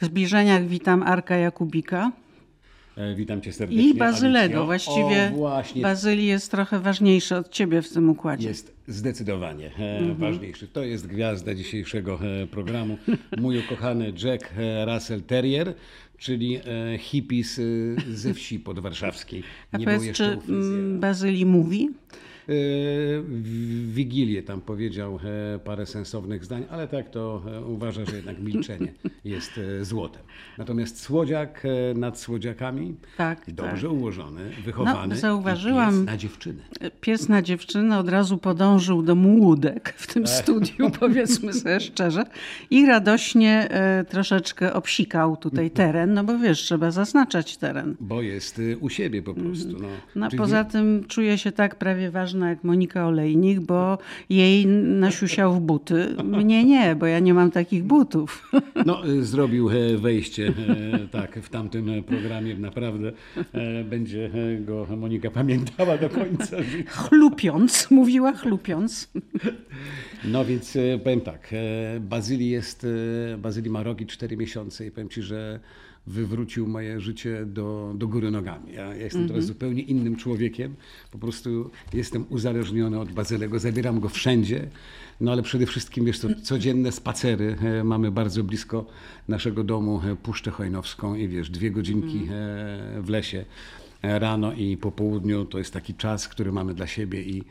W zbliżeniach witam Arka Jakubika. E, witam cię serdecznie. I Bazylego. Właściwie o, właśnie. Bazyli jest trochę ważniejszy od ciebie w tym układzie. Jest zdecydowanie e, Mhm. ważniejszy. To jest gwiazda dzisiejszego e, programu. Mój ukochany Jack Russell Terrier, czyli hippies ze wsi podwarszawskiej. A Nie był powiedz, jeszcze czy Bazyli mówi? E, w Wigilię tam powiedział e, parę sensownych zdań, ale tak to e, uważa, że jednak milczenie jest złotem. Natomiast słodziak nad słodziakami, Tak, dobrze ułożony, wychowany No, zauważyłam- pies na dziewczynę. Pies na dziewczynę od razu podążył do młódek w tym studiu, powiedzmy sobie szczerze. I radośnie troszeczkę obsikał tutaj teren, no bo wiesz, trzeba zaznaczać teren. Bo jest u siebie po prostu. No, No, poza tym czuje się tak prawie jak Monika Olejnik, bo jej nasiusiał w buty. Mnie nie, bo ja nie mam takich butów. no, y, zrobił e, wejście e, tak, w tamtym e, programie. Naprawdę będzie go Monika pamiętała do końca życia. Chlupiąc, mówiła chlupiąc. No więc e, powiem tak, e, Bazylii jest, e, Bazylii ma rok i 4 miesiące i powiem Ci, że wywrócił moje życie do, do góry nogami. Ja, ja jestem teraz zupełnie innym człowiekiem, po prostu jestem uzależniony od Bazylego, zabieram go wszędzie, no ale przede wszystkim, wiesz co, codzienne spacery, mamy bardzo blisko naszego domu Puszczę Chojnowską i wiesz, dwie godzinki e, w lesie rano i po południu. To jest taki czas, który mamy dla siebie i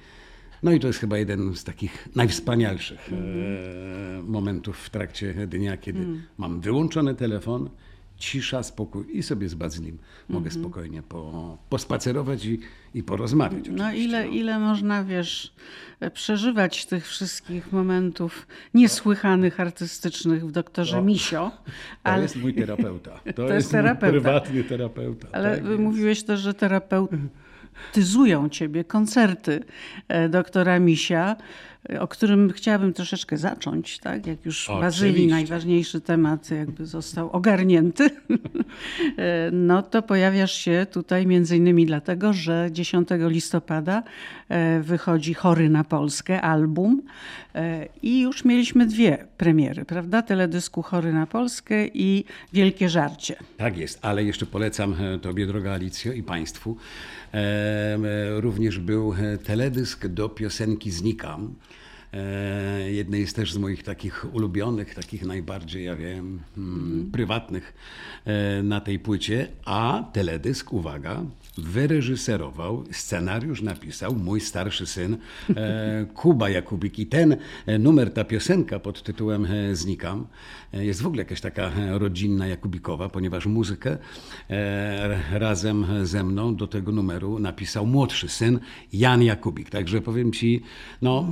no i to jest chyba jeden z takich najwspanialszych e, momentów w trakcie dnia, kiedy mam wyłączony telefon, cisza, spokój i sobie z Bazylim mogę spokojnie po, pospacerować i, i porozmawiać. No ile, ile można, wiesz, przeżywać tych wszystkich momentów niesłychanych, artystycznych w doktorze No. Misio. To Ale, jest mój terapeuta. To, jest jest, terapeuta. prywatny terapeuta. ale tak mówiłeś też, że terapeutyzują ciebie koncerty e, doktora Misia, o którym chciałabym troszeczkę zacząć, tak? Jak już Oczywiście. Bazylii, najważniejszy temat jakby został ogarnięty, no to pojawiasz się tutaj między innymi dlatego, że 10 listopada e, wychodzi Chory na Polskę, album e, i już mieliśmy dwie premiery, prawda? Teledysku Chory na Polskę i Wielkie Żarcie. Tak jest, ale jeszcze polecam e, Tobie, droga Alicjo, i Państwu. Również był teledysk do piosenki Znikam. E, jednej jest też z moich takich ulubionych, takich najbardziej, ja wiem, mm, prywatnych e, na tej płycie. A teledysk, uwaga, wyreżyserował, scenariusz napisał mój starszy syn e, Kuba Jakubik. I ten e, numer, ta piosenka pod tytułem e, Znikam jest w ogóle jakaś taka rodzinna Jakubikowa, ponieważ muzykę razem ze mną do tego numeru napisał młodszy syn Jan Jakubik. Także powiem ci, no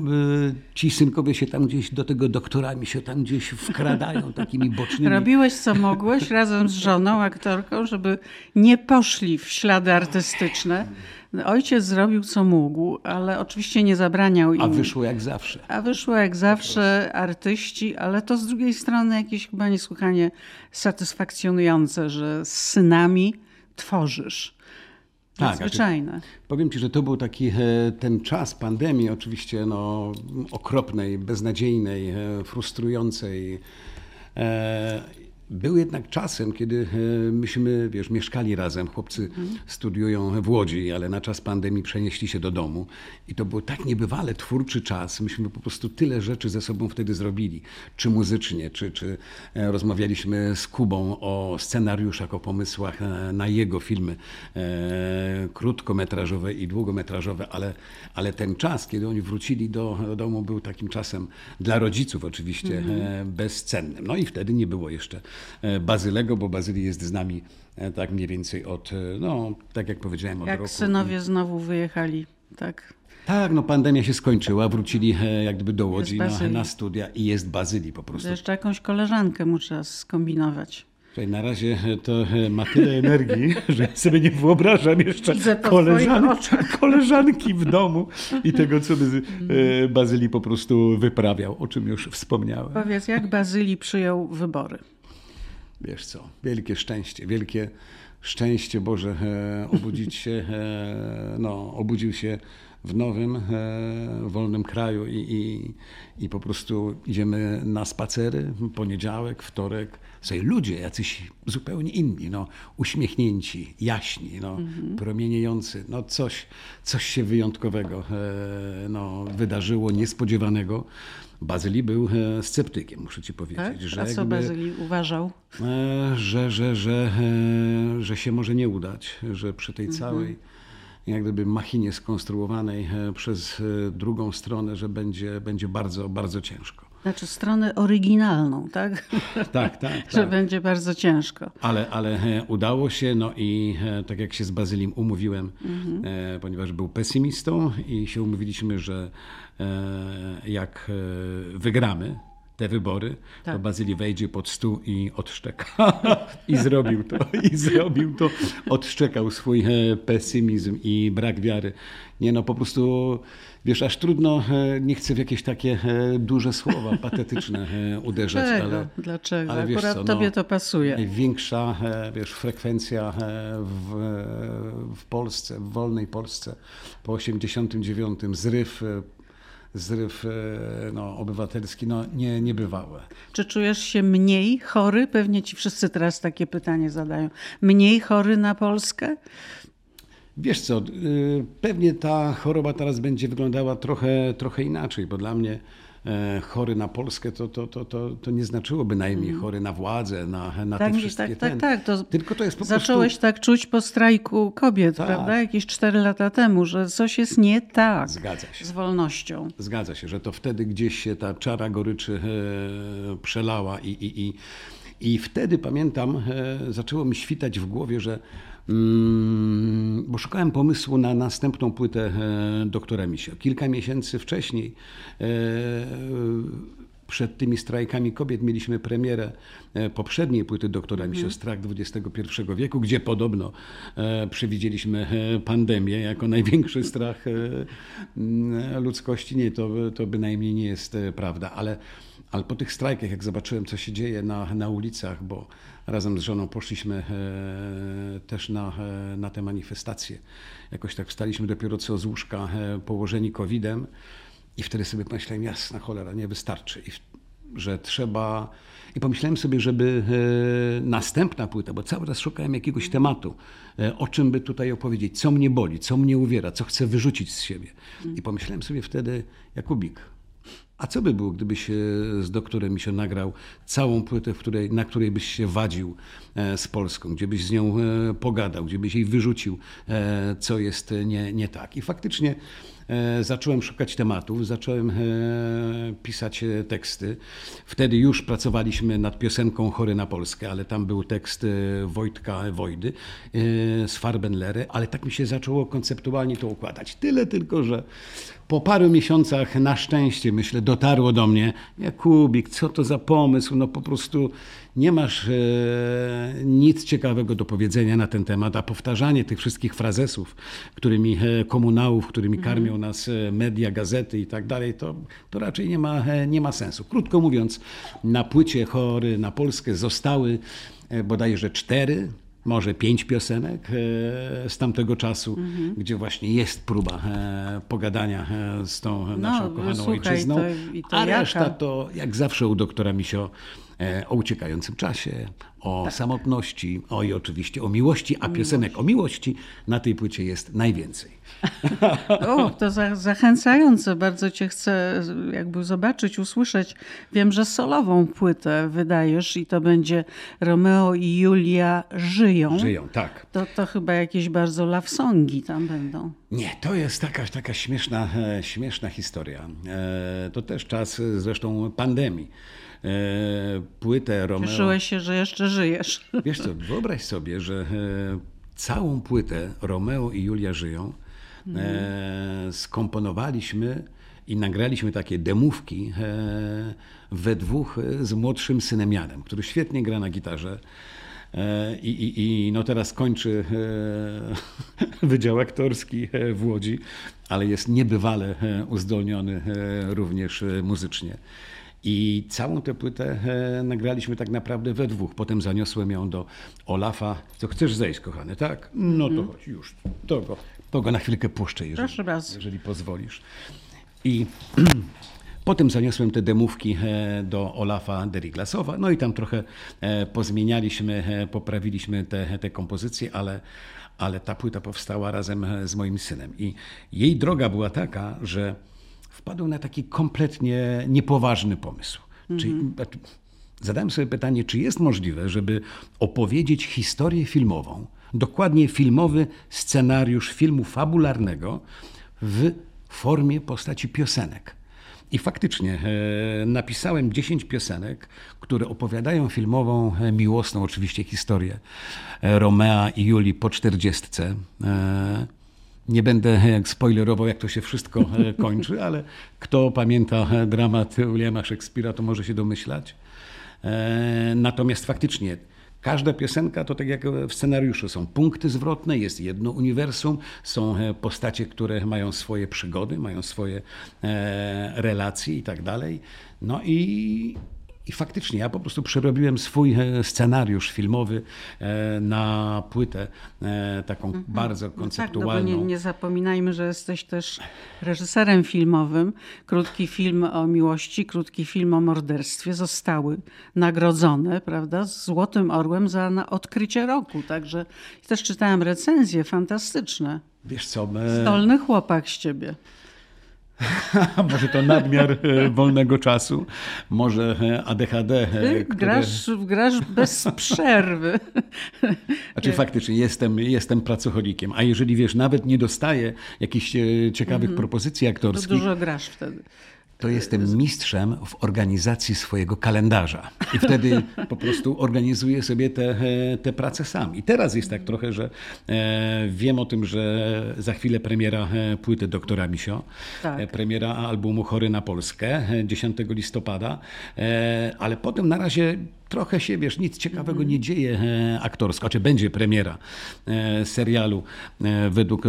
ci synkowie się tam gdzieś do tego doktora mi się tam gdzieś wkradają takimi bocznymi Robiłeś co mogłeś razem z żoną, aktorką, żeby nie poszli w ślady. Ojciec zrobił co mógł, ale oczywiście nie zabraniał im. a wyszło jak zawsze. A wyszło jak zawsze artyści, ale to z drugiej strony jakieś chyba niesłychanie satysfakcjonujące, że z synami tworzysz. Tak, Nadzwyczajne. Powiem Ci, że to był taki e, ten czas pandemii, oczywiście no, okropnej, beznadziejnej, e, frustrującej. E, Był jednak czasem, kiedy e, myśmy, wiesz, mieszkali razem. Chłopcy studiują w Łodzi, ale na czas pandemii przenieśli się do domu. I to był tak niebywale twórczy czas. Myśmy po prostu tyle rzeczy ze sobą wtedy zrobili. Czy muzycznie, czy, czy e, rozmawialiśmy z Kubą o scenariuszach, o pomysłach e, na jego filmy krótkometrażowe i długometrażowe, ale, ale ten czas, kiedy oni wrócili do, do domu, był takim czasem dla rodziców oczywiście e, bezcennym. No i wtedy nie było jeszcze Bazylego, bo Bazyli jest z nami e, tak mniej więcej od, e, no tak jak powiedziałem, od Jak roku. synowie znowu wyjechali, tak? Tak, no pandemia się skończyła, wrócili e, jak gdyby do Łodzi na, Bazylii. na studia i jest Bazylii po prostu. Jeszcze jakąś koleżankę muszę skombinować. Słuchaj, na razie to e, ma tyle energii, że sobie nie wyobrażam jeszcze koleżan koleżanki w domu i tego, co by e, Bazylii po prostu wyprawiał, o czym już wspomniałem. Powiedz, jak Bazylii przyjął wybory? Wiesz co, wielkie szczęście, wielkie szczęście Boże e, obudzić się, e, no, obudził się w nowym, wolnym kraju i, i, i po prostu idziemy na spacery, poniedziałek, wtorek, sobie ludzie jacyś zupełnie inni, no, uśmiechnięci, jaśni, no, mhm. promieniejący, no coś, coś się wyjątkowego no, wydarzyło, niespodziewanego. Bazyli był e, sceptykiem, muszę ci powiedzieć. Tak? Że A co Bazyli uważał? E, że, że, że, e, że się może nie udać, że przy tej mhm. całej jak gdyby machinie skonstruowanej przez drugą stronę, że będzie, będzie bardzo, bardzo ciężko. Znaczy stronę oryginalną, tak? Tak, tak. że tak. będzie bardzo ciężko. Ale, ale udało się, no i tak jak się z Bazylim umówiłem, mhm. ponieważ był pesymistą i się umówiliśmy, że E, jak e, wygramy te wybory, tak. to Bazylii wejdzie pod stół i odszczeka. I zrobił to, i zrobił to. Odszczekał swój e, pesymizm i brak wiary. Nie no, po prostu, wiesz, aż trudno, nie chcę w jakieś takie duże słowa patetyczne uderzać. Dlaczego? Ale, Dlaczego? Ale wiesz Akurat co, tobie no, to pasuje. Największa, wiesz, frekwencja w, w Polsce, w wolnej Polsce po 89, zryw zryw e, no, obywatelski no, nie, niebywałe. Czy czujesz się mniej chory? Pewnie ci wszyscy teraz takie pytanie zadają. Mniej chory na Polskę? Wiesz co, y, pewnie ta choroba teraz będzie wyglądała trochę, trochę inaczej, bo dla mnie chory na Polskę, to, to, to, to, to nie znaczyło bynajmniej mm. chory na władzę, na, na tak, te wszystkie Tak, tak, ten. tak. To Tylko to jest po zacząłeś prostu... tak czuć po strajku kobiet, tak. prawda? Jakieś cztery lata temu, że coś jest nie tak Zgadza się. z wolnością. Zgadza się, że to wtedy gdzieś się ta czara goryczy e, przelała i, i, i, i wtedy pamiętam, e, zaczęło mi świtać w głowie, że bo szukałem pomysłu na następną płytę e, doktora Misio. Kilka miesięcy wcześniej e, przed tymi strajkami kobiet mieliśmy premierę e, poprzedniej płyty doktora Misio, Strach XXI wieku, gdzie podobno przewidzieliśmy pandemię jako największy strach ludzkości. Nie, to, to bynajmniej nie jest prawda, ale, ale po tych strajkach, jak zobaczyłem, co się dzieje na, na ulicach, bo razem z żoną poszliśmy e, też na, e, na te manifestacje. Jakoś tak wstaliśmy dopiero co z łóżka e, położeni COVID-em i wtedy sobie pomyślałem, jasna cholera, nie wystarczy. I, że trzeba... I pomyślałem sobie, żeby następna płyta, bo cały czas szukałem jakiegoś tematu, o czym by tutaj opowiedzieć, co mnie boli, co mnie uwiera, co chcę wyrzucić z siebie. I pomyślałem sobie wtedy, Jakubik, a co by było, gdybyś z doktorem się nagrał całą płytę, której, na której byś się wadził e, z Polską, gdzie byś z nią e, pogadał, gdzie byś jej wyrzucił, e, co jest nie, nie tak. I faktycznie zacząłem szukać tematów, zacząłem e, pisać e, teksty. Wtedy już pracowaliśmy nad piosenką Chory na Polskę, ale tam był tekst Wojtka Wojdy z Farbenlery, ale tak mi się zaczęło konceptualnie to układać. Tyle tylko, że po paru miesiącach na szczęście, myślę, dotarło do mnie, Jakubik, co to za pomysł, no po prostu nie masz e, nic ciekawego do powiedzenia na ten temat, a powtarzanie tych wszystkich frazesów, którymi e, komunałów, którymi mhm. karmią nas e, media, gazety i tak dalej, to, to raczej nie ma, nie ma sensu. Krótko mówiąc, na płycie chory na Polskę zostały bodajże cztery może pięć piosenek z tamtego czasu, mhm. gdzie właśnie jest próba pogadania z tą no, naszą kochaną słuchaj, ojczyzną, to, to a reszta jaka? to jak zawsze u doktora Misio o uciekającym czasie, o tak. samotności, o i oczywiście o miłości, a piosenek o miłości na tej płycie jest najwięcej. O, to za, zachęcające. Bardzo cię chcę jakby zobaczyć, usłyszeć. Wiem, że solową płytę wydajesz i to będzie Romeo i Julia żyją. Żyją, tak. To, to chyba jakieś bardzo love songi tam będą. Nie, to jest taka, taka śmieszna, e, śmieszna historia. E, to też czas zresztą pandemii. E, płytę Romeo. Cieszyłeś się, że jeszcze żyjesz. Wiesz co, wyobraź sobie, że e, całą płytę Romeo i Julia żyją e, skomponowaliśmy i nagraliśmy takie demówki we dwóch z młodszym synem Janem, który świetnie gra na gitarze. I, i, I, no teraz kończy Wydział Aktorski w Łodzi, ale jest niebywale uzdolniony również muzycznie. I całą tę płytę e, nagraliśmy tak naprawdę we dwóch. Potem zaniosłem ją do Olafa. Co chcesz zejść, kochany, tak? No to chodź, już. To go, to go na chwilkę puszczę, jeżeli, Proszę bardzo. jeżeli pozwolisz. I potem zaniosłem te demówki e, do Olafa Deriglasowa. No i tam trochę e, pozmienialiśmy, poprawiliśmy te, te kompozycje, ale, ale ta płyta powstała razem z moim synem. I jej droga była taka, że wpadł na taki kompletnie niepoważny pomysł. Czyli, znaczy, zadałem sobie pytanie, czy jest możliwe, żeby opowiedzieć historię filmową, dokładnie filmowy scenariusz filmu fabularnego w formie postaci piosenek. I faktycznie e, napisałem 10 piosenek, które opowiadają filmową, e, miłosną oczywiście historię e, Romea i Julii po czterdziestce. E, nie będę jak spoilerował, jak to się wszystko e, kończy, ale kto pamięta e, dramat Williama Shakespeare'a, to może się domyślać. E, Natomiast faktycznie każda piosenka to tak jak w scenariuszu są punkty zwrotne, jest jedno uniwersum, są e, postacie, które mają swoje przygody, mają swoje e, relacje i tak dalej. No i, i faktycznie ja po prostu przerobiłem swój e, scenariusz filmowy e, na płytę e, taką bardzo No tak, no konceptualną. nie, nie zapominajmy, że jesteś też reżyserem filmowym. Krótki film o miłości, krótki film o morderstwie zostały nagrodzone, prawda, z Złotym Orłem za odkrycie roku. Także też czytałem recenzje fantastyczne. Wiesz co, e, Stolny chłopak z ciebie. może to nadmiar e, wolnego czasu, może e, ADHD. e, Ty które- grasz, grasz bez przerwy. Znaczy faktycznie jestem, jestem pracocholikiem, a jeżeli wiesz, nawet nie dostaję jakichś ciekawych propozycji To aktorskich, dużo grasz wtedy. To jestem mistrzem w organizacji swojego kalendarza. I wtedy po prostu organizuję sobie te, e, te prace sam. I teraz jest tak trochę, że e, wiem o tym, że za chwilę premiera e, płyty doktora Misio, Tak. premiera albumu Chory na Polskę e, 10 listopada, ale potem na razie trochę się, wiesz, nic ciekawego nie dzieje e, aktorsko, czy będzie premiera e, serialu e, według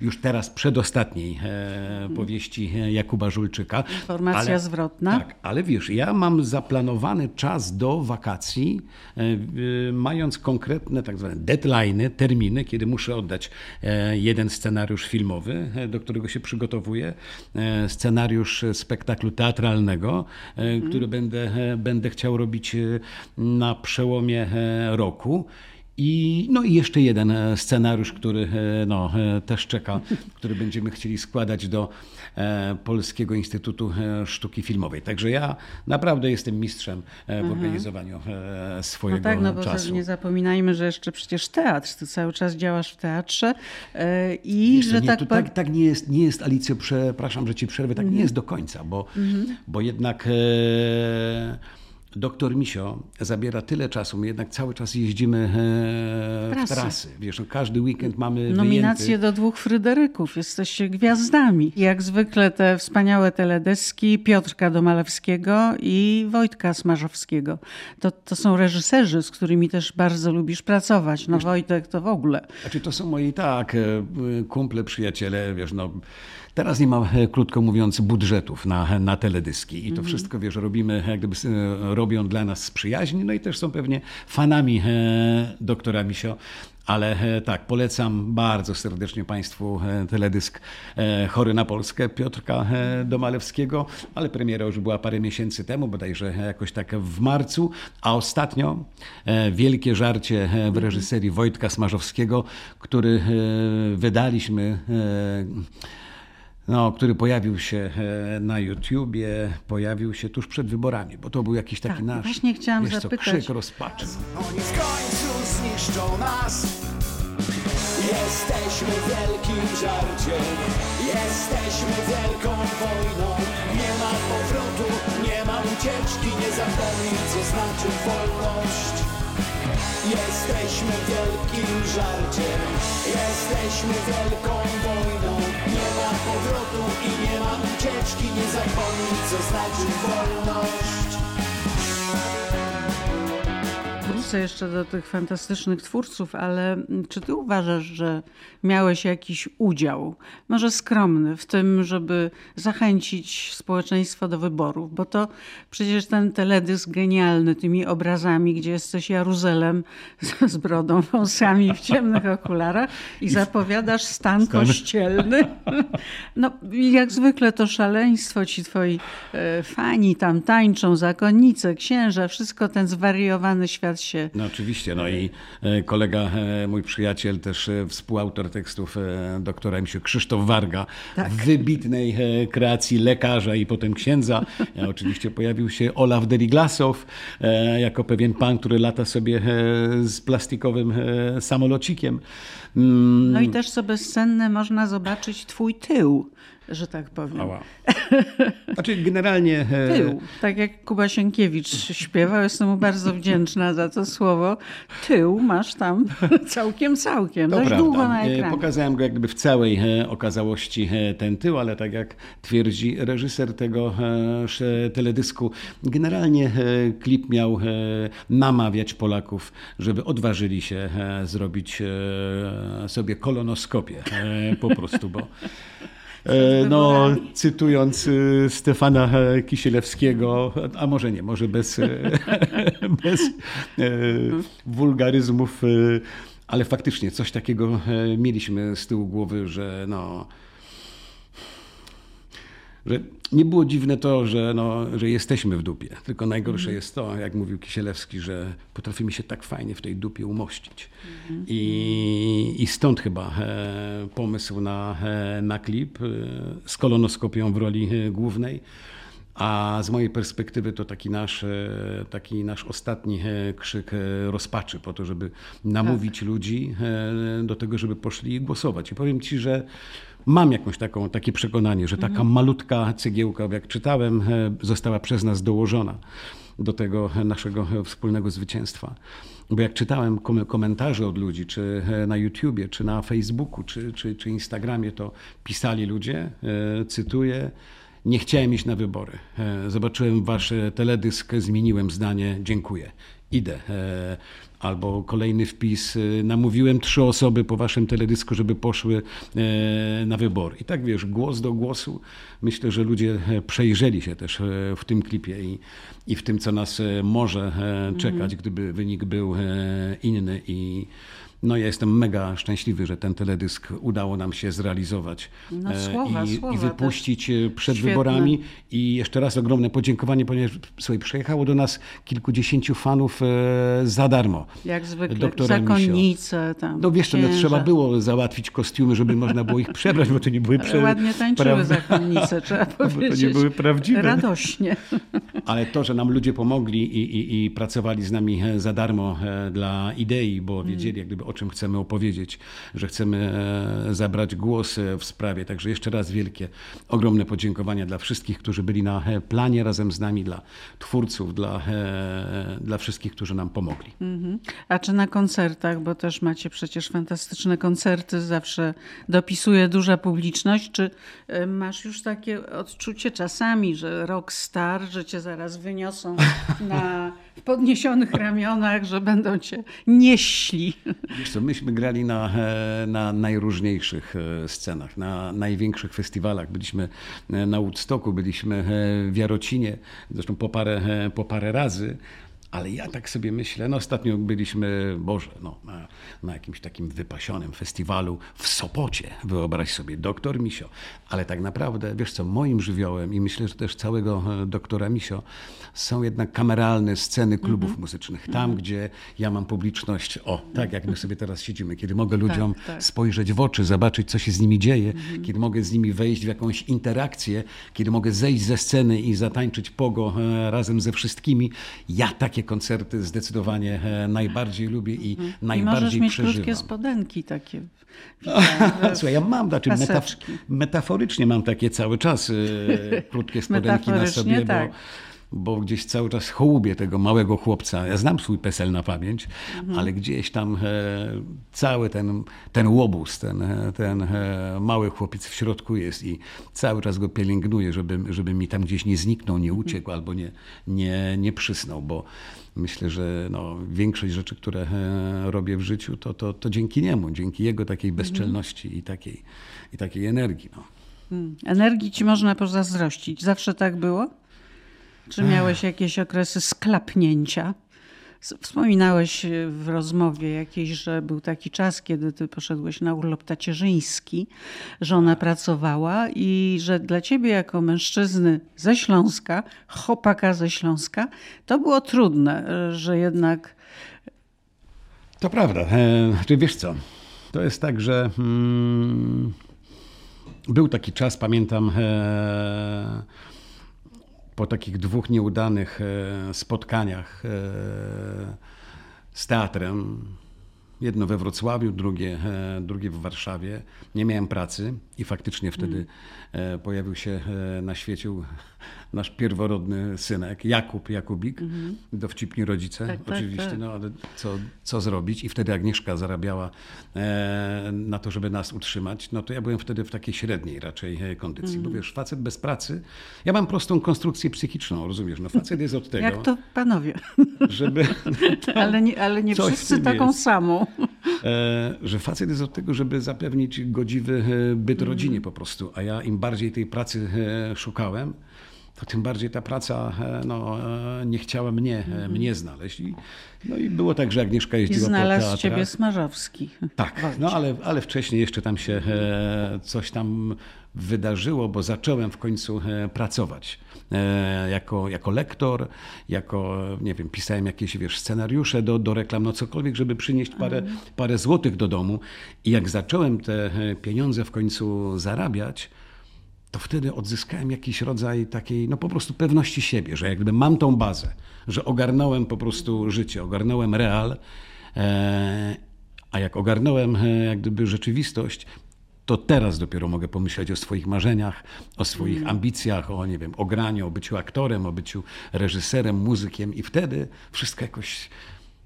już teraz przedostatniej e, powieści Jakuba Żulczyka. Informacja zwrotna. Tak, ale wiesz, ja mam zaplanowany czas do wakacji, mając konkretne tak zwane deadline'y, terminy, kiedy muszę oddać jeden scenariusz filmowy, do którego się przygotowuję, scenariusz spektaklu teatralnego, e, który będę, będę chciał robić na przełomie e, roku. I, no i jeszcze jeden e, scenariusz, który e, no, też czeka, który będziemy chcieli składać do Polskiego Instytutu Sztuki Filmowej. Także ja naprawdę jestem mistrzem w organizowaniu e, No swojego tak, no bo czasu. nie zapominajmy, że jeszcze przecież teatr, ty cały czas działasz w teatrze i Wiesz że nie, tak, tak, tak nie jest, nie jest Alicjo, przepraszam, że ci przerwę, tak Mhm. nie jest do końca, bo, bo jednak e, doktor Misio zabiera tyle czasu, my jednak cały czas jeździmy e, w Trasy. trasy. Wiesz, no, każdy weekend mamy Nominacje wyjęty. do dwóch Fryderyków, jesteście gwiazdami. Jak zwykle te wspaniałe teledeski Piotrka Domalewskiego i Wojtka Smarzowskiego. To, to są reżyserzy, z którymi też bardzo lubisz pracować. No Wojtek to w ogóle. Znaczy to są moi tak, e, kumple, przyjaciele, wiesz, no teraz nie mam, e, krótko mówiąc, budżetów na, na teledyski i to wszystko, wiesz, robimy, jak gdyby e, robią dla nas przyjaźni, no i też są pewnie fanami e, doktora Misio. Ale e, tak, polecam bardzo serdecznie Państwu e, teledysk e, Chory na Polskę Piotrka e, Domalewskiego, ale premiera już była parę miesięcy temu, bodajże jakoś tak w marcu, a ostatnio e, wielkie żarcie e, w reżyserii Wojtka Smarzowskiego, który e, wydaliśmy e, no, który pojawił się e, na YouTubie, pojawił się tuż przed wyborami, bo to był jakiś taki Tak, nasz właśnie chciałam wiesz co, zapytać. krzyk rozpaczy. Oni w końcu zniszczą nas. Jesteśmy wielkim żarciem. Jesteśmy wielką wojną. Nie ma powrotu, nie ma ucieczki. Nie zapomnij co znaczy wolność. Jesteśmy wielkim żarciem. Jesteśmy wielką wojną ma powrotu i nie ma ucieczki. Nie zapomnij co znaczy wolność wrócę jeszcze do tych fantastycznych twórców, ale czy ty uważasz, że miałeś jakiś udział, może skromny, w tym, żeby zachęcić społeczeństwo do wyborów? Bo to przecież ten teledysk genialny tymi obrazami, gdzie jesteś Jaruzelem z brodą, wąsami w ciemnych okularach i zapowiadasz stan kościelny. No, jak zwykle to szaleństwo, ci twoi e, fani tam tańczą, zakonnice, księża, wszystko ten zwariowany świat się... No oczywiście, no i e, kolega, e, mój przyjaciel, też współautor tekstów doktora się Krzysztof Warga, tak. wybitnej kreacji lekarza i potem księdza. Oczywiście pojawił się Olaf Deriglasow, jako pewien pan, który lata sobie z plastikowym samolocikiem. Mm. No i też co bezcenne można zobaczyć twój tył że tak powiem. Ała. Znaczy generalnie... E, tył, tak jak Kuba Sienkiewicz śpiewał, jestem mu bardzo wdzięczna za to słowo. Tył masz tam całkiem, całkiem, to dość prawda. długo na e, ekranie. Pokazałem go jak gdyby w całej e, okazałości ten tył, ale tak jak twierdzi reżyser tego teledysku, generalnie klip miał namawiać Polaków, żeby odważyli się zrobić sobie kolonoskopię po prostu, bo no, cytując e, Stefana Kisielewskiego, a może nie, może bez, e, bez wulgaryzmów, ale faktycznie coś takiego mieliśmy z tyłu głowy, że no że nie było dziwne to, że, no, że jesteśmy w dupie. Tylko najgorsze mm. jest to, jak mówił Kisielewski, że potrafimy się tak fajnie w tej dupie umościć. Mm. I, I stąd chyba e, pomysł na, e, na klip e, z kolonoskopią w roli e, głównej. A z mojej perspektywy to taki nasz, e, taki nasz ostatni e, krzyk rozpaczy po to, żeby namówić tak. ludzi do tego, żeby poszli głosować. I powiem Ci, że mam jakąś taką, takie przekonanie, że taka mhm. malutka cegiełka, jak czytałem, e, została przez nas dołożona do tego naszego wspólnego zwycięstwa. Bo jak czytałem komentarze od ludzi, czy e, na YouTubie, czy na Facebooku, czy, czy, czy Instagramie, to pisali ludzie, e, cytuję, nie chciałem iść na wybory. Zobaczyłem wasz teledysk, zmieniłem zdanie, dziękuję. Idę. Albo kolejny wpis, y, namówiłem trzy osoby po waszym teledysku, żeby poszły e, na wybory. I tak wiesz, głos do głosu. Myślę, że ludzie e, przejrzeli się też e, w tym klipie i, i w tym, co nas może czekać, mhm. gdyby wynik był inny. I no ja jestem mega szczęśliwy, że ten teledysk udało nam się zrealizować no, słowa, i, słowa i wypuścić przed Świetne. wyborami. I jeszcze raz ogromne podziękowanie, ponieważ sobie przyjechało do nas kilkudziesięciu fanów za darmo. Jak zwykle, doktora zakonnice tam. No wiesz, no, trzeba było załatwić kostiumy, żeby można było ich przebrać, bo to nie były prze... Ładnie tańczyły pra... zakonnice, trzeba powiedzieć. Bo to nie były prawdziwe. Radośnie. Ale to, że nam ludzie pomogli i, i, i pracowali z nami za darmo dla idei, bo wiedzieli jak gdyby o czym chcemy opowiedzieć, że chcemy e, zabrać głos e, w sprawie. Także jeszcze raz wielkie, ogromne podziękowania dla wszystkich, którzy byli na e, planie razem z nami, dla twórców, dla, dla wszystkich, którzy nam pomogli. Mhm. A czy na koncertach, bo też macie przecież fantastyczne koncerty, zawsze dopisuje duża publiczność, czy masz już takie odczucie czasami, że rockstar, że cię zaraz wyniosą na podniesionych ramionach, że będą cię nieśli? Co, myśmy grali na, e, na najróżniejszych e, scenach, na największych festiwalach. Byliśmy e, na Woodstocku, byliśmy w Jarocinie, zresztą po parę, po parę razy. Ale ja tak sobie myślę, no ostatnio byliśmy, Boże, no, na, na, jakimś takim wypasionym festiwalu w Sopocie, wyobraź sobie, doktor Misio. Ale tak naprawdę, wiesz co, moim żywiołem i myślę, że też całego doktora Misio są jednak kameralne sceny klubów mm -hmm. muzycznych. Tam, mm -hmm. gdzie ja mam publiczność, o, tak jak my sobie teraz siedzimy, kiedy mogę tak, ludziom tak, tak. spojrzeć w oczy, zobaczyć, co się z nimi dzieje, mm -hmm. kiedy mogę z nimi wejść w jakąś interakcję, kiedy mogę zejść ze sceny i zatańczyć pogo e, razem ze wszystkimi. Ja takie koncerty zdecydowanie e, najbardziej lubię i mhm. najbardziej I możesz przeżywam. mieć krótkie spodenki takie. Słuchaj, ja mam, znaczy metaf metaforycznie mam takie cały czas e, krótkie spodenki na sobie, tak. bo bo gdzieś cały czas hołubię tego małego chłopca. Ja znam swój PESEL na pamięć, mhm. ale gdzieś tam e, cały ten, ten łobuz, ten, e, ten e, mały chłopiec w środku jest i cały czas go pielęgnuję, żeby, żeby mi tam gdzieś nie zniknął, nie uciekł albo nie, nie, nie przysnął, bo myślę, że no, większość rzeczy, które robię w życiu, to, to, to dzięki niemu, dzięki jego takiej mhm. bezczelności i, takiej, i takiej energii. No. Hmm. Energii ci można pozazdrościć. Zawsze tak było? Czy miałeś jakieś okresy sklapnięcia? Wspominałeś w rozmowie jakiejś, że był taki czas, kiedy ty poszedłeś na urlop tacierzyński, żona pracowała i że dla ciebie jako mężczyzny ze Śląska, chłopaka ze Śląska, to było trudne, że jednak... To prawda. E, wiesz co, to jest tak, że hmm, był taki czas, pamiętam... E, po takich dwóch nieudanych e, spotkaniach e, z teatrem, jedno we Wrocławiu, drugie, e, drugie w Warszawie, nie miałem pracy i faktycznie wtedy mm. pojawił się na świecie nasz pierworodny synek, Jakub Jakubik, mhm. dowcipni rodzice tak, tak oczywiście, tak, tak. no ale co, co zrobić? I wtedy Agnieszka zarabiała e, na to, żeby nas utrzymać, no to ja byłem wtedy w takiej średniej raczej e, kondycji, mhm. bo wiesz, facet bez pracy, ja mam prostą konstrukcję psychiczną, rozumiesz, no facet jest od tego. Jak to panowie. Żeby, ale nie, ale nie wszyscy taką jest. samą. E, że facet jest od tego, żeby zapewnić godziwy e, byt mhm. rodzinie po prostu, a ja im bardziej tej pracy e, szukałem, to tym bardziej ta praca no, nie chciała mnie, mm. mnie znaleźć. I, no i było tak, że Agnieszka jeździła I znalazł po teatrach. ciebie Smarzowski. Tak, no ale, ale wcześniej jeszcze tam się coś tam wydarzyło, bo zacząłem w końcu pracować jako, jako lektor, jako, nie wiem, pisałem jakieś, wiesz, scenariusze do, do reklam, no cokolwiek, żeby przynieść parę, mhm. parę złotych do domu. I jak zacząłem te pieniądze w końcu zarabiać, to wtedy odzyskałem jakiś rodzaj takiej, no po prostu pewności siebie, że jakby mam tą bazę, że ogarnąłem po prostu życie, ogarnąłem real, e, a jak ogarnąłem e, jak gdyby rzeczywistość, to teraz dopiero mogę pomyśleć o swoich marzeniach, o swoich mm. ambicjach, o nie wiem, o graniu, o byciu aktorem, o byciu reżyserem, muzykiem i wtedy wszystko jakoś,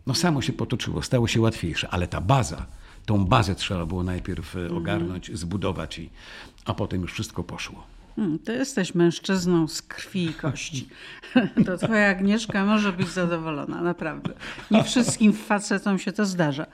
no samo się potoczyło, stało się łatwiejsze, ale ta baza, tą bazę trzeba było najpierw e, ogarnąć, mm. zbudować i a potem już wszystko poszło. Hmm, ty jesteś mężczyzną z krwi i kości. To twoja Agnieszka może być zadowolona, naprawdę. Nie wszystkim facetom się to zdarza.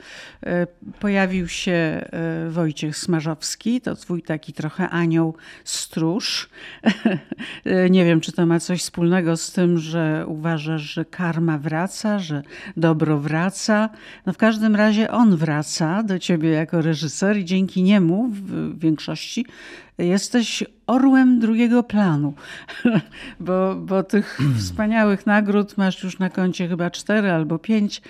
E, pojawił się e, Wojciech Smarzowski, to twój taki trochę anioł stróż. E, nie wiem, czy to ma coś wspólnego z tym, że uważasz, że karma wraca, że dobro wraca. No w każdym razie on wraca do ciebie jako reżyser i dzięki niemu w większości jesteś orłem drugiego planu, bo, bo tych wspaniałych nagród masz już na koncie chyba cztery albo pięć.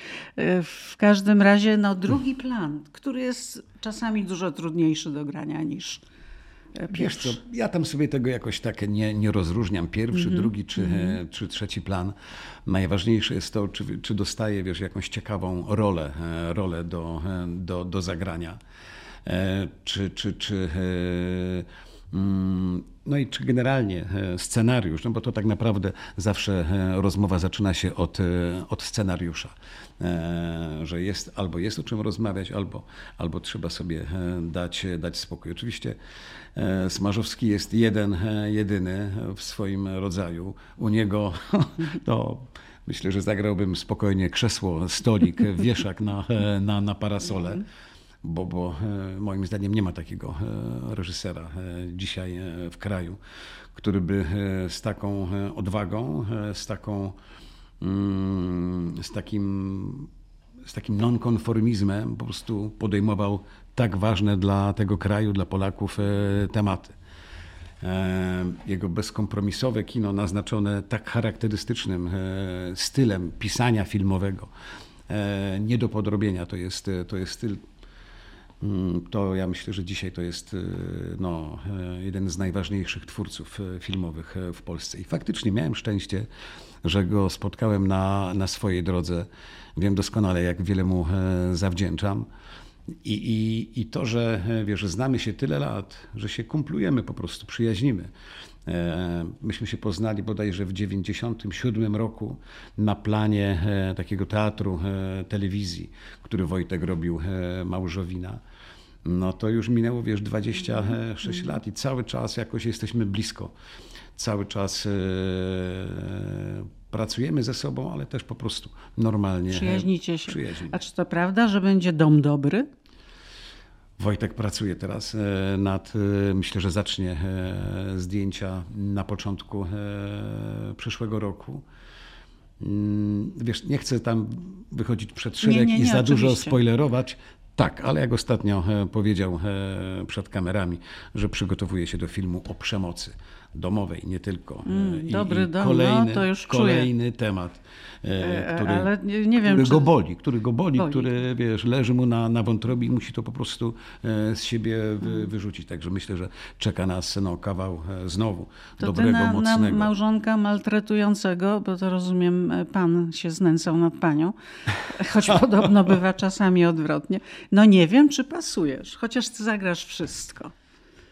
W każdym razie no, drugi plan, który jest czasami dużo trudniejszy do grania niż pierwszy. Wiesz co, ja tam sobie tego jakoś tak nie, nie rozróżniam. Pierwszy, mm -hmm. drugi czy, mm -hmm. czy trzeci plan. Najważniejsze jest to, czy, czy dostaję wiesz, jakąś ciekawą rolę, e, rolę do, e, do, do zagrania. E, czy, czy, czy e, mm, no i czy generalnie e, scenariusz, no bo to tak naprawdę zawsze rozmowa zaczyna się od, od scenariusza, że jest albo jest o czym rozmawiać, albo, albo trzeba sobie dać, dać spokój. Oczywiście Smarzowski jest jeden, jedyny w swoim rodzaju. U niego to myślę, że zagrałbym spokojnie krzesło, stolik, wieszak na, na, na parasole bo, bo e, moim zdaniem nie ma takiego e, reżysera e, dzisiaj w kraju, który by z taką odwagą, z taką mm, z takim, z takim nonkonformizmem po prostu podejmował tak ważne dla tego kraju, dla Polaków tematy. Jego bezkompromisowe kino naznaczone tak charakterystycznym stylem pisania filmowego, nie do podrobienia. To jest, to jest styl to ja myślę, że dzisiaj to jest y, no, y, jeden z najważniejszych twórców y, filmowych w Polsce. I faktycznie miałem szczęście, że go spotkałem na, na swojej drodze. Wiem doskonale, jak wiele mu zawdzięczam. I, i, I to, że wiesz, znamy się tyle lat, że się kumplujemy po prostu, przyjaźnimy, myśmy się poznali bodajże w 1997 roku na planie e, takiego teatru e, telewizji, który Wojtek robił Małżowina. No to już minęło, wiesz, 26 lat i cały czas jakoś jesteśmy blisko. Cały czas pracujemy ze sobą, ale też po prostu normalnie. Przyjaźnicie się. A czy to prawda, że będzie dom dobry? Wojtek pracuje teraz e, nad, e, myślę, że zacznie e, zdjęcia na początku przyszłego roku. Mm, wiesz, nie chcę tam wychodzić przed szereg nie, nie, nie, i za oczywiście. dużo spoilerować. Tak, ale jak ostatnio powiedział przed kamerami, że przygotowuje się do filmu o przemocy domowej, nie tylko. Mm, I, dobry i dom, kolejny, no, to już kolejny czuję. temat, e, który, Ale nie, nie wiem, który czy... go boli, który go boli, boli, który wiesz, leży mu na, na wątrobie i musi to po prostu e, z siebie wy, mm. wyrzucić. Także myślę, że czeka nas no, kawał e, znowu to dobrego, na, mocnego. Na małżonka maltretującego, bo to rozumiem, pan się znęcał nad panią, choć podobno bywa czasami odwrotnie. No nie wiem, czy pasujesz, chociaż ty zagrasz wszystko.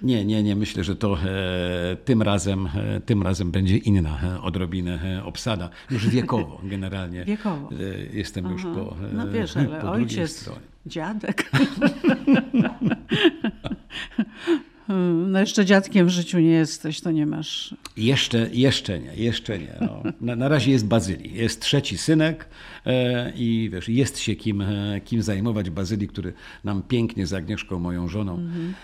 Nie, nie, nie. Myślę, że to e, tym, razem, e, tym razem będzie inna e, odrobinę e, obsada. Już wiekowo generalnie. Wiekowo. E, jestem Aha. już po e, No wiesz, ale ojciec, dziadek. No jeszcze dziadkiem w życiu nie jesteś, to nie masz. Jeszcze, jeszcze nie, jeszcze nie. No. Na, na razie jest Bazylii. Jest trzeci synek e, i wiesz, jest się kim, e, kim zajmować. Bazylii, który nam pięknie z Agnieszką, moją żoną, mhm.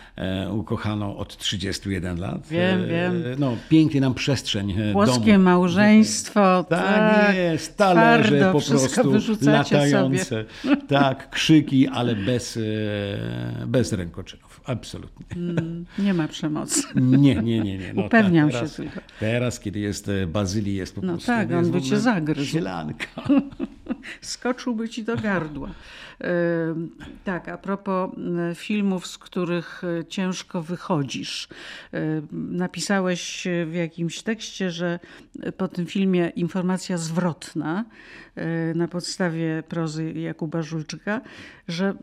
ukochaną od 31 lat. Wiem, wiem. No, pięknie nam przestrzeń Włoskie domu. małżeństwo. Tak, tak jest. Talerze twardo, po prostu latające. Sobie. Tak, krzyki, ale bez, bez rękoczynów. Absolutnie. Mm. Nie ma przemocy. Nie, nie, nie. nie. No Upewniam tak, teraz, się tylko. Teraz, kiedy jest e, bazylii, jest po no prostu... tak, on by cię zagryzł. Sielanka. Skoczyłby ci do gardła. Tak, a propos filmów, z których e, ciężko wychodzisz. Napisałeś w jakimś tekście, że po tym filmie informacja zwrotna e, na podstawie prozy Jakuba Żulczyka, że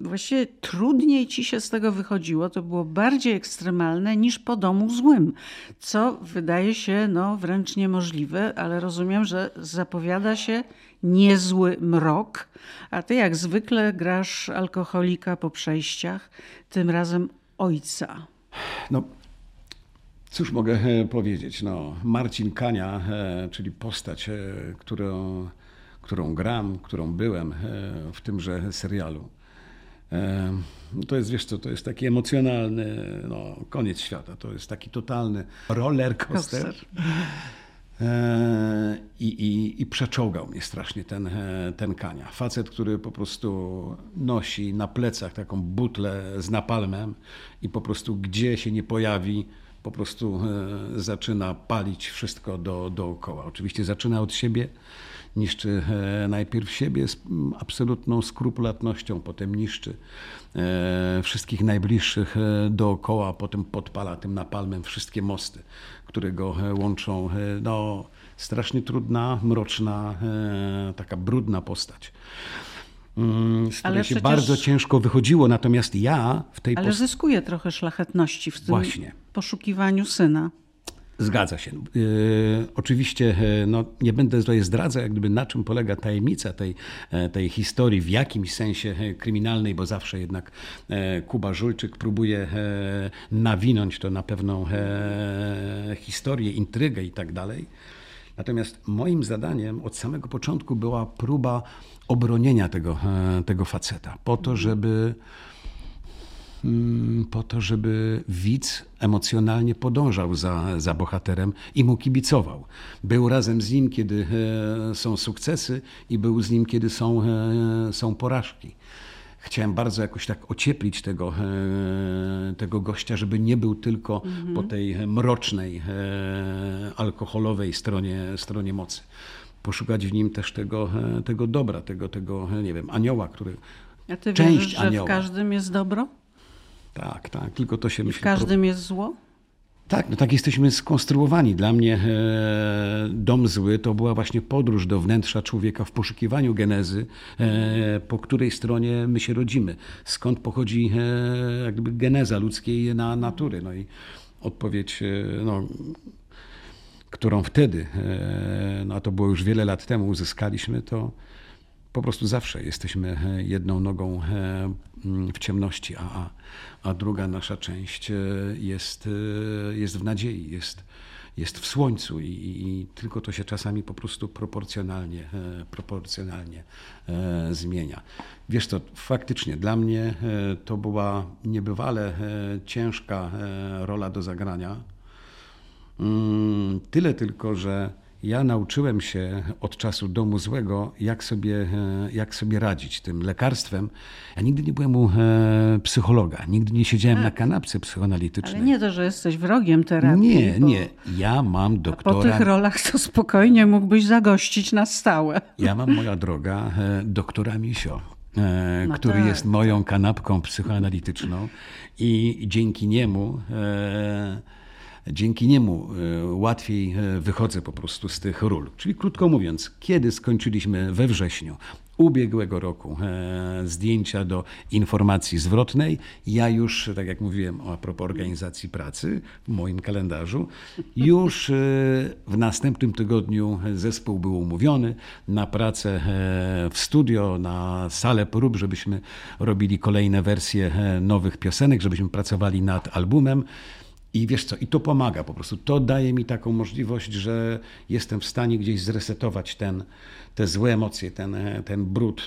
właściwie trudniej ci się z tego wychodziło. To było bardziej ekstremalne niż po domu złym, co wydaje się no, wręcz niemożliwe, ale rozumiem, że zapowiada się niezły mrok, a ty jak zwykle grasz alkoholika po przejściach, tym razem ojca. No, cóż mogę e, powiedzieć? No, Marcin Kania, e, czyli postać, e, którą, którą gram, którą byłem w tymże serialu. To jest, wiesz co, to jest taki emocjonalny no, koniec świata. To jest taki totalny roller coaster. E, I, i, I przeczołgał mnie strasznie ten, e, ten Kania. Facet, który po prostu nosi na plecach taką butlę z napalmem i po prostu gdzie się nie pojawi, po prostu e, zaczyna palić wszystko do, dookoła. Oczywiście zaczyna od siebie, niszczy najpierw siebie z absolutną skrupulatnością, potem niszczy wszystkich najbliższych dookoła, potem podpala tym napalmem wszystkie mosty które go e, łączą. E, no, strasznie trudna, mroczna, e, taka brudna postać. Mm, z której się bardzo ciężko wychodziło, natomiast ja w tej Ale post... zyskuje trochę szlachetności w tym Właśnie. poszukiwaniu syna. Zgadza się. Yy, oczywiście yy, no, nie będę tutaj zdradzał, jak gdyby na czym polega tajemnica tej, yy, tej historii w jakimś sensie kryminalnej, bo zawsze jednak Kuba Żulczyk próbuje nawinąć to na pewną historię, intrygę i tak dalej. Natomiast moim zadaniem od samego początku była próba obronienia tego, tego faceta, po to, żeby Mm, po to, żeby widz emocjonalnie podążał za, za bohaterem i mu kibicował. Był razem z nim, kiedy e, są sukcesy i był z nim, kiedy są, e, są porażki. Chciałem bardzo jakoś tak ocieplić tego, e, tego gościa, żeby nie był tylko mhm. po tej mrocznej, alkoholowej stronie, stronie mocy. Poszukać w nim też tego, tego dobra, tego, tego, nie wiem, anioła, który. A ty część wierzysz, że anioła. w każdym jest dobro? Tak, tak, tylko to się myśli. W każdym jest zło? Tak, no tak jesteśmy skonstruowani. Dla mnie e, dom zły to była właśnie podróż do wnętrza człowieka w poszukiwaniu genezy, e, po której stronie my się rodzimy. Skąd pochodzi e, jakby geneza ludzkiej na natury. No i odpowiedź, no, którą wtedy, no a to było już wiele lat temu, uzyskaliśmy, to po prostu zawsze jesteśmy jedną nogą w ciemności, a, a druga nasza część jest, jest w nadziei, jest, jest w słońcu i, i, tylko to się czasami po prostu proporcjonalnie, e, proporcjonalnie e, zmienia. Wiesz to faktycznie dla mnie e, to była niebywale ciężka rola do zagrania. Mm, tyle tylko, że ja nauczyłem się od czasu domu złego, jak sobie, e, jak sobie radzić tym lekarstwem. Ja nigdy nie byłem u e, psychologa, nigdy nie siedziałem tak. na kanapce psychoanalitycznej. Ale nie to, że jesteś wrogiem terapii. Nie, bo... nie. Ja mam doktora... Po tych rolach to spokojnie mógłbyś zagościć na stałe. Ja mam, moja droga, e, doktora Misio. No który tak. jest moją kanapką psychoanalityczną i dzięki niemu dzięki niemu e, łatwiej e, wychodzę po prostu z tych ról. Czyli krótko mówiąc, kiedy skończyliśmy we wrześniu ubiegłego roku e, zdjęcia do informacji zwrotnej, ja już, tak jak mówiłem a propos organizacji pracy w moim kalendarzu, już w następnym tygodniu zespół był umówiony na pracę w studio, na salę prób, żebyśmy robili kolejne wersje nowych piosenek, żebyśmy pracowali nad albumem. I wiesz co, i to pomaga po prostu. To daje mi taką możliwość, że jestem w stanie gdzieś zresetować ten, te złe emocje, ten, ten brud,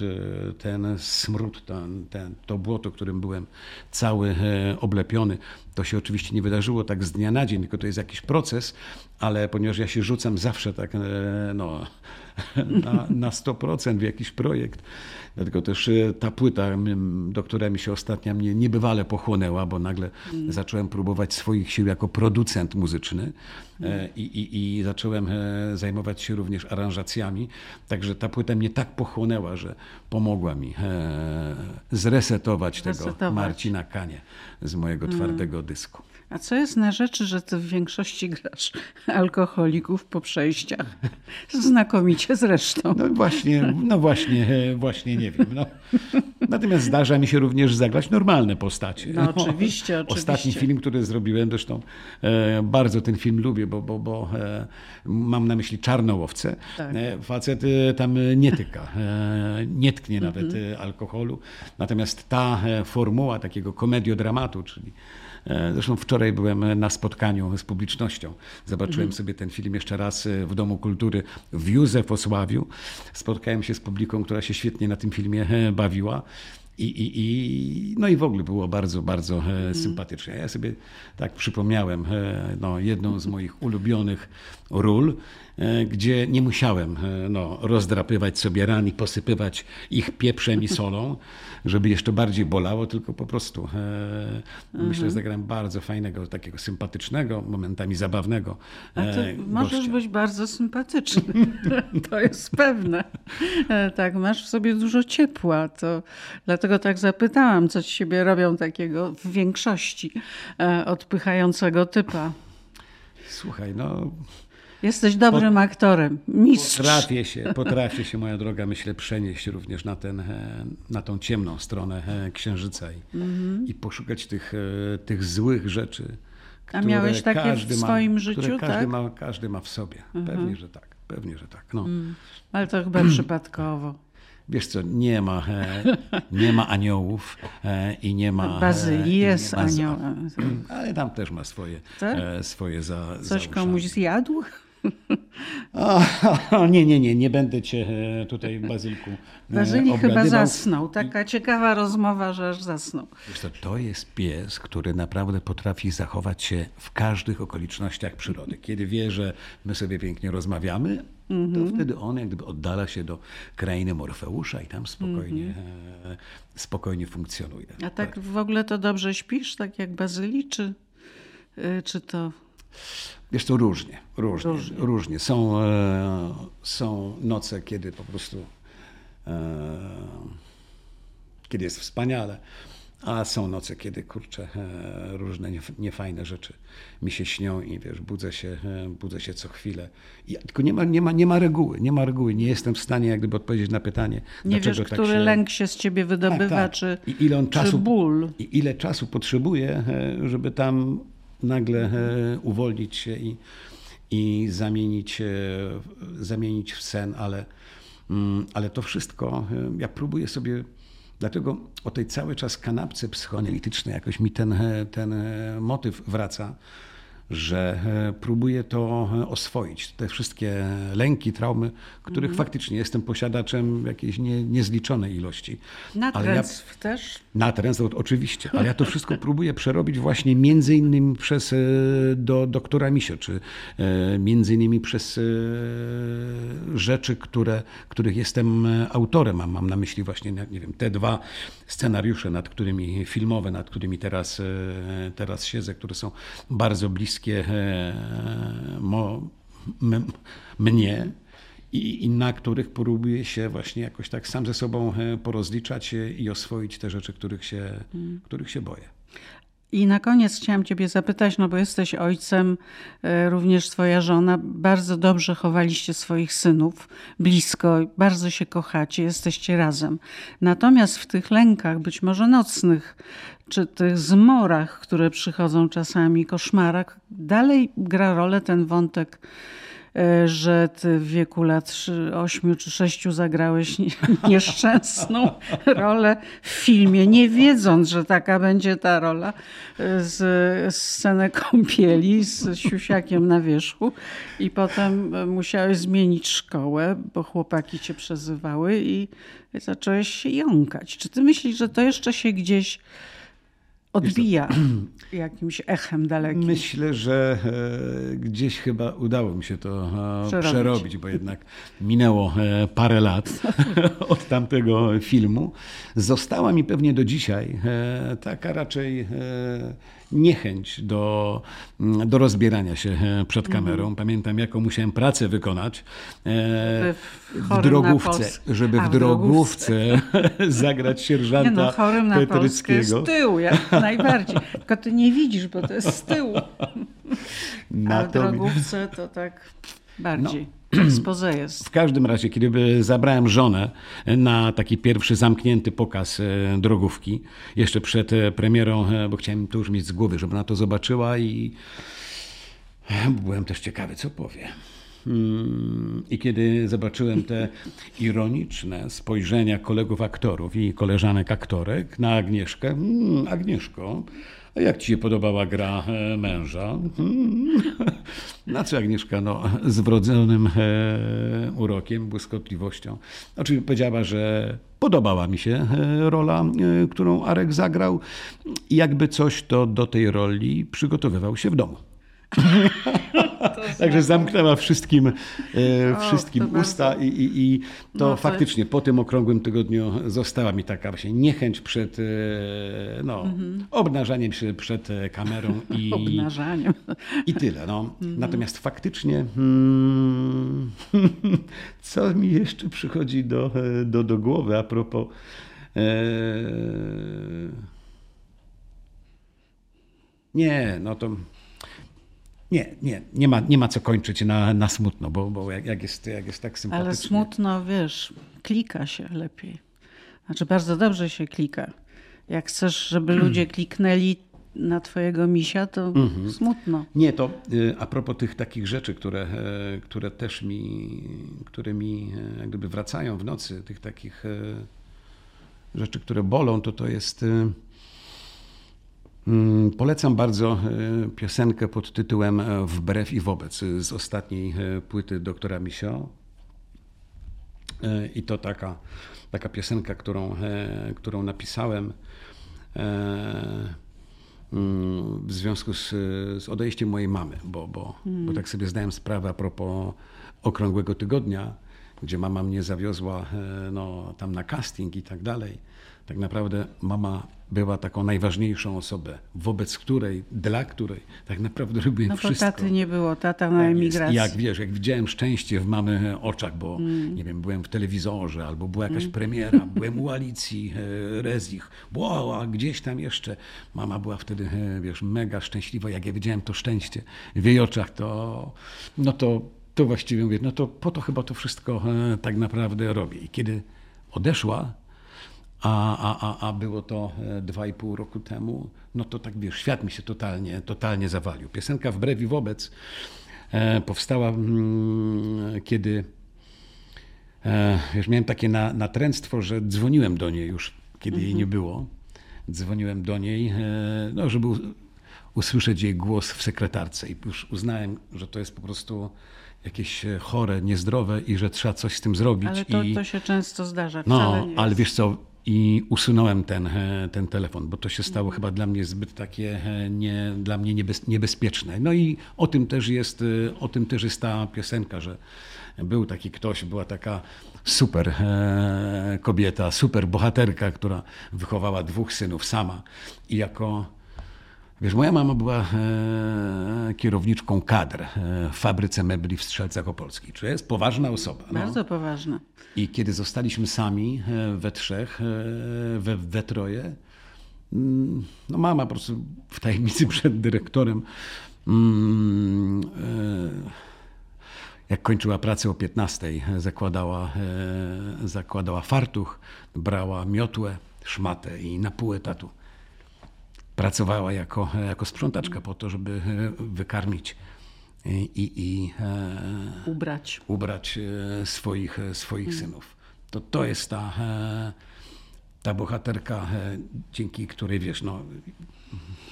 ten smród, ten, ten, to błoto, którym byłem cały e, oblepiony. To się oczywiście nie wydarzyło tak z dnia na dzień, tylko to jest jakiś proces, ale ponieważ ja się rzucam zawsze tak e, no, na, na 100% w jakiś projekt, Dlatego też e, ta płyta, do której mi się ostatnio mnie niebywale pochłonęła, bo nagle mm. zacząłem próbować swoich sił jako producent muzyczny mm. i, i, i zacząłem e, zajmować się również aranżacjami. Także ta płyta mnie tak pochłonęła, że pomogła mi zresetować, zresetować. tego Marcina Kanie z mojego mm. twardego dysku. A co jest na rzeczy, że ty w większości grasz alkoholików po przejściach? Znakomicie zresztą. No właśnie, no właśnie, właśnie nie wiem. No. Natomiast zdarza mi się również zagrać normalne postacie. No, oczywiście, oczywiście. Ostatni film, który zrobiłem, zresztą e, bardzo ten film lubię, bo, bo, bo e, mam na myśli Czarnołowce. Tak. E, facet e, tam nie tyka, e, nie tknie nawet mhm. E, alkoholu. Natomiast ta formuła takiego komediodramatu, czyli E, zresztą wczoraj byłem na spotkaniu z publicznością. Zobaczyłem mhm. sobie ten film jeszcze raz e, w Domu Kultury w Józefosławiu. Spotkałem się z publiką, która się świetnie na tym filmie e, bawiła. I, i, i, no i w ogóle było bardzo, bardzo mm. sympatycznie. Ja sobie tak przypomniałem no, jedną z moich ulubionych ról, gdzie nie musiałem no, rozdrapywać sobie ran i posypywać ich pieprzem i solą, żeby jeszcze bardziej bolało, tylko po prostu e, mhm. myślę, że zagrałem bardzo fajnego, takiego sympatycznego, momentami zabawnego. A e, możesz być bardzo sympatyczny, to jest pewne. E, tak, masz w sobie dużo ciepła, to dlatego tak zapytałam, co ci siebie robią takiego w większości e, odpychającego typa. Słuchaj, no Jesteś dobrym Pot, aktorem, mistrz. Potrafię się, potrafię się, moja droga, myślę, przenieść również na, ten, e, na tą ciemną stronę e, księżyca i, mm -hmm. i poszukać tych, e, tych złych rzeczy. A miałeś takie w swoim ma, życiu, każdy tak? Ma, każdy ma w sobie. Mm -hmm. Pewnie, że tak. Pewnie, że tak. No. Mm. Ale to chyba przypadkowo. Wiesz co, nie ma, nie ma aniołów i nie ma... Bazylii jest aniołem. Ale tam też ma swoje, tak? swoje za Coś komuś zjadł? O, nie, nie, nie, nie będę cię e, tutaj, Bazylku. E, Bazyli chyba zasnął. Taka ciekawa rozmowa, że aż zasnął. To, to jest pies, który naprawdę potrafi zachować się w każdych okolicznościach przyrody. Kiedy wie, że my sobie pięknie rozmawiamy, to mhm. wtedy on jak gdyby oddala się do krainy Morfeusza i tam spokojnie, mm spokojnie funkcjonuje. A tak, tak, w ogóle to dobrze śpisz, tak jak Bazyli, czy, czy to... Wiesz, to różnie, różnie, różnie. różnie. Są, e, są noce, kiedy po prostu, e, kiedy jest wspaniale, a są noce, kiedy kurczę, e, różne niefajne rzeczy mi się śnią i wiesz, budzę się, e, budzę się co chwilę. I, tylko nie ma, nie, ma, nie ma reguły, nie ma reguły. Nie jestem w stanie jak gdyby odpowiedzieć na pytanie. Nie wiesz, tak który się... lęk się z ciebie wydobywa, tak, tak. czy, I ile on czasu, ból. I ile czasu potrzebuje, e, żeby tam nagle uwolnić się i, i zamienić, zamienić w sen, ale, mm, ale to wszystko ja próbuję sobie Dlatego o tej cały czas kanapce psychoanalitycznej jakoś mi ten, ten motyw wraca że e, próbuję to e, oswoić. Te wszystkie lęki, traumy, których mhm. faktycznie jestem posiadaczem jakiejś nie, niezliczonej ilości. Natręstw ja, też? Natręstw, oczywiście, ale ja to wszystko próbuję przerobić właśnie między innymi przez e, do, doktora Misio, czy między innymi przez rzeczy, które, których jestem autorem. Mam, mam na myśli właśnie, nie wiem, te dwa scenariusze, nad którymi filmowe, nad którymi teraz, teraz siedzę, które są bardzo bliskie bliskie e, mo, mnie i, i na których próbuję się właśnie jakoś tak sam ze sobą e, porozliczać i oswoić te rzeczy, których się, hmm. których się boję. I na koniec chciałam Ciebie zapytać, no bo jesteś ojcem, e, również Twoja żona, bardzo dobrze chowaliście swoich synów, blisko, bardzo się kochacie, jesteście razem. Natomiast w tych lękach, być może nocnych, czy tych zmorach, które przychodzą czasami, koszmarach, dalej gra rolę ten wątek E, że ty w wieku lat 8 czy 6 zagrałeś nieszczęsną rolę w filmie, nie wiedząc, że taka będzie ta rola, e, z scenę kąpieli z siusiakiem na wierzchu i potem musiałeś zmienić szkołę, bo chłopaki cię przezywały i zacząłeś się jąkać. Czy ty myślisz, że to jeszcze się gdzieś odbija jakimś echem dalekim. Myślę, że e, gdzieś chyba udało mi się to e, przerobić, przerobić bo jednak minęło e, parę lat od tamtego filmu. Została mi pewnie do dzisiaj taka raczej niechęć do, do rozbierania się e, przed mhm. kamerą. Pamiętam, jaką musiałem pracę wykonać e, w drogówce, żeby w drogówce zagrać sierżanta nie no, chorym na Petryckiego. z tyłu, jak najbardziej. Tylko ty nie widzisz, bo to jest z tyłu. A w drogówce to tak bardziej. No. Jest. W każdym razie, kiedy zabrałem żonę na taki pierwszy zamknięty pokaz e, drogówki, jeszcze przed e, premierą, e, bo chciałem to już mieć z głowy, żeby na to zobaczyła i byłem też ciekawy, co powie. Hmm, I kiedy zobaczyłem te ironiczne spojrzenia kolegów aktorów i koleżanek aktorek na Agnieszkę, hmm, Agnieszko, a jak ci się podobała gra e, męża? Hmm. Na co Agnieszka? No, z wrodzonym e, urokiem, błyskotliwością. Oczywiście powiedziała, że podobała mi się e, rola, którą Arek zagrał jakby coś, to do tej roli przygotowywał się w domu. Także zamknęła wszystkim, e, wszystkim usta i, i, i to, no faktycznie po tym okrągłym tygodniu została mi taka właśnie niechęć przed e, no, mhm. obnażaniem się przed kamerą i, obnażaniem. i tyle. No. Mhm. Natomiast faktycznie hmm, co mi jeszcze przychodzi do, do, do głowy a propos e, nie, no to nie, nie, nie ma, nie ma co kończyć na, na smutno, bo, bo jak, jak, jest, jak jest tak sympatycznie. Ale smutno, wiesz, klika się lepiej. Znaczy bardzo dobrze się klika. Jak chcesz, żeby ludzie kliknęli na twojego misia, to mhm. smutno. Nie, to y, a propos tych takich rzeczy, które, e, które też mi, które mi e, jak gdyby wracają w nocy, tych takich e, rzeczy, które bolą, to to jest y, Mm, polecam bardzo e, piosenkę pod tytułem e, Wbrew i wobec z ostatniej e, płyty doktora Misio. I to taka, taka piosenka, którą, którą napisałem mm, w związku z, z odejściem mojej mamy, bo, bo, hmm. bo tak sobie zdałem sprawę a propos okrągłego tygodnia, gdzie mama mnie zawiozła no, tam na casting i tak dalej tak naprawdę mama była taką najważniejszą osobę, wobec której, dla której tak naprawdę robiłem no, wszystko. No taty nie było, tata na emigracji. Jak wiesz, jak widziałem szczęście w mamy oczach, bo mm. nie wiem, byłem w telewizorze, albo była jakaś mm. premiera, byłem u Alicji e, Rezich, a gdzieś tam jeszcze. Mama była wtedy, e, wiesz, mega szczęśliwa. Jak ja widziałem to szczęście w jej oczach, to no to, to właściwie mówię, no to po to chyba to wszystko e, tak naprawdę robię. I kiedy odeszła, a, a, a, a było to e, dwa i pół roku temu, no to tak wiesz, świat mi się totalnie, totalnie zawalił. Piosenka Wbrew i Wobec e, powstała, mm, kiedy e, wiesz, miałem takie na, natręctwo, że dzwoniłem do niej już, kiedy jej nie było. Dzwoniłem do niej, e, no, żeby usłyszeć jej głos w sekretarce i już uznałem, że to jest po prostu jakieś e, chore, niezdrowe i że trzeba coś z tym zrobić. Ale to, i... to się często zdarza. No, ale wiesz co, i usunąłem ten, e, ten telefon, bo to się stało chyba dla mnie zbyt takie e, nie, dla mnie niebez, niebezpieczne. No i o tym też jest, e, o tym też jest ta piosenka, że był taki ktoś, była taka super kobieta, super bohaterka, która wychowała dwóch synów sama i jako Wiesz, moja mama była e, kierowniczką kadr e, w fabryce mebli w Strzelcach Opolskich. Czy jest poważna osoba? no. Bardzo poważne. I kiedy zostaliśmy sami e, we trzech, e, we, we troje, mm, no mama po prostu w tajemnicy przed dyrektorem, mm, e, jak kończyła pracę o 15, zakładała, zakładała fartuch, brała miotłę, szmatę i na pół etatu pracowała jako, jako sprzątaczka po to, żeby e, wykarmić i, i, i e, Ubrać. ubrać e, swoich, e, swoich synów. To, to jest ta, e, ta bohaterka, e, dzięki której wiesz, no,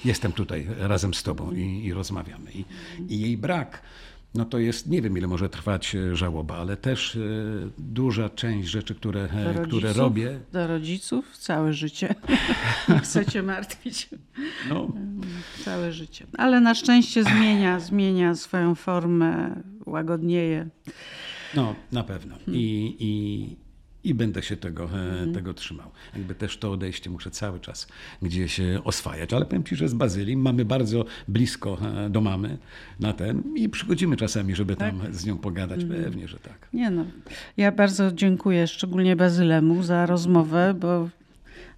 jestem tutaj razem z tobą i, i rozmawiamy. I, I jej brak, no to jest, nie wiem ile może trwać e, żałoba, ale też e, duża część rzeczy, które, Do e, które rodziców, robię, Do rodziców całe życie. Nie chcecie martwić. no, Całe życie. Ale na szczęście zmienia, zmienia swoją formę, łagodnieje. No, na pewno. I, i, i będę się tego, e, tego trzymał. Jakby też to odejście muszę cały czas gdzieś e, oswajać. Ale powiem Ci, że z Bazylii mamy bardzo blisko e, do mamy na ten i przychodzimy czasami, żeby tam z nią pogadać. Pewnie, że tak. Nie no, ja bardzo dziękuję szczególnie Bazylemu za rozmowę, bo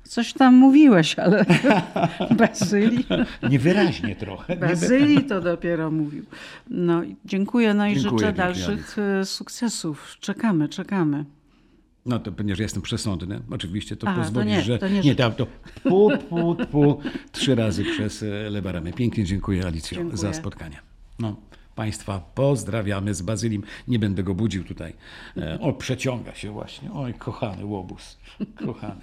coś tam mówiłeś, ale Bazylii, Niewyraźnie trochę. Bazylii to dopiero mówił. No dziękuję, no i Dziękuję życzę dalszych sukcesów. Czekamy, czekamy. No to ponieważ jestem przesądny, oczywiście to pozwoli, nie, że... to nie nie to, to pu, pu, pu, trzy razy przez e, lewe ramię. Pięknie dziękuję Alicjo Dziękuję. za spotkanie. No, Państwa pozdrawiamy z Bazylim. Nie będę go budził tutaj. E, O, przeciąga się właśnie. Oj, kochany łobuz. Kochany.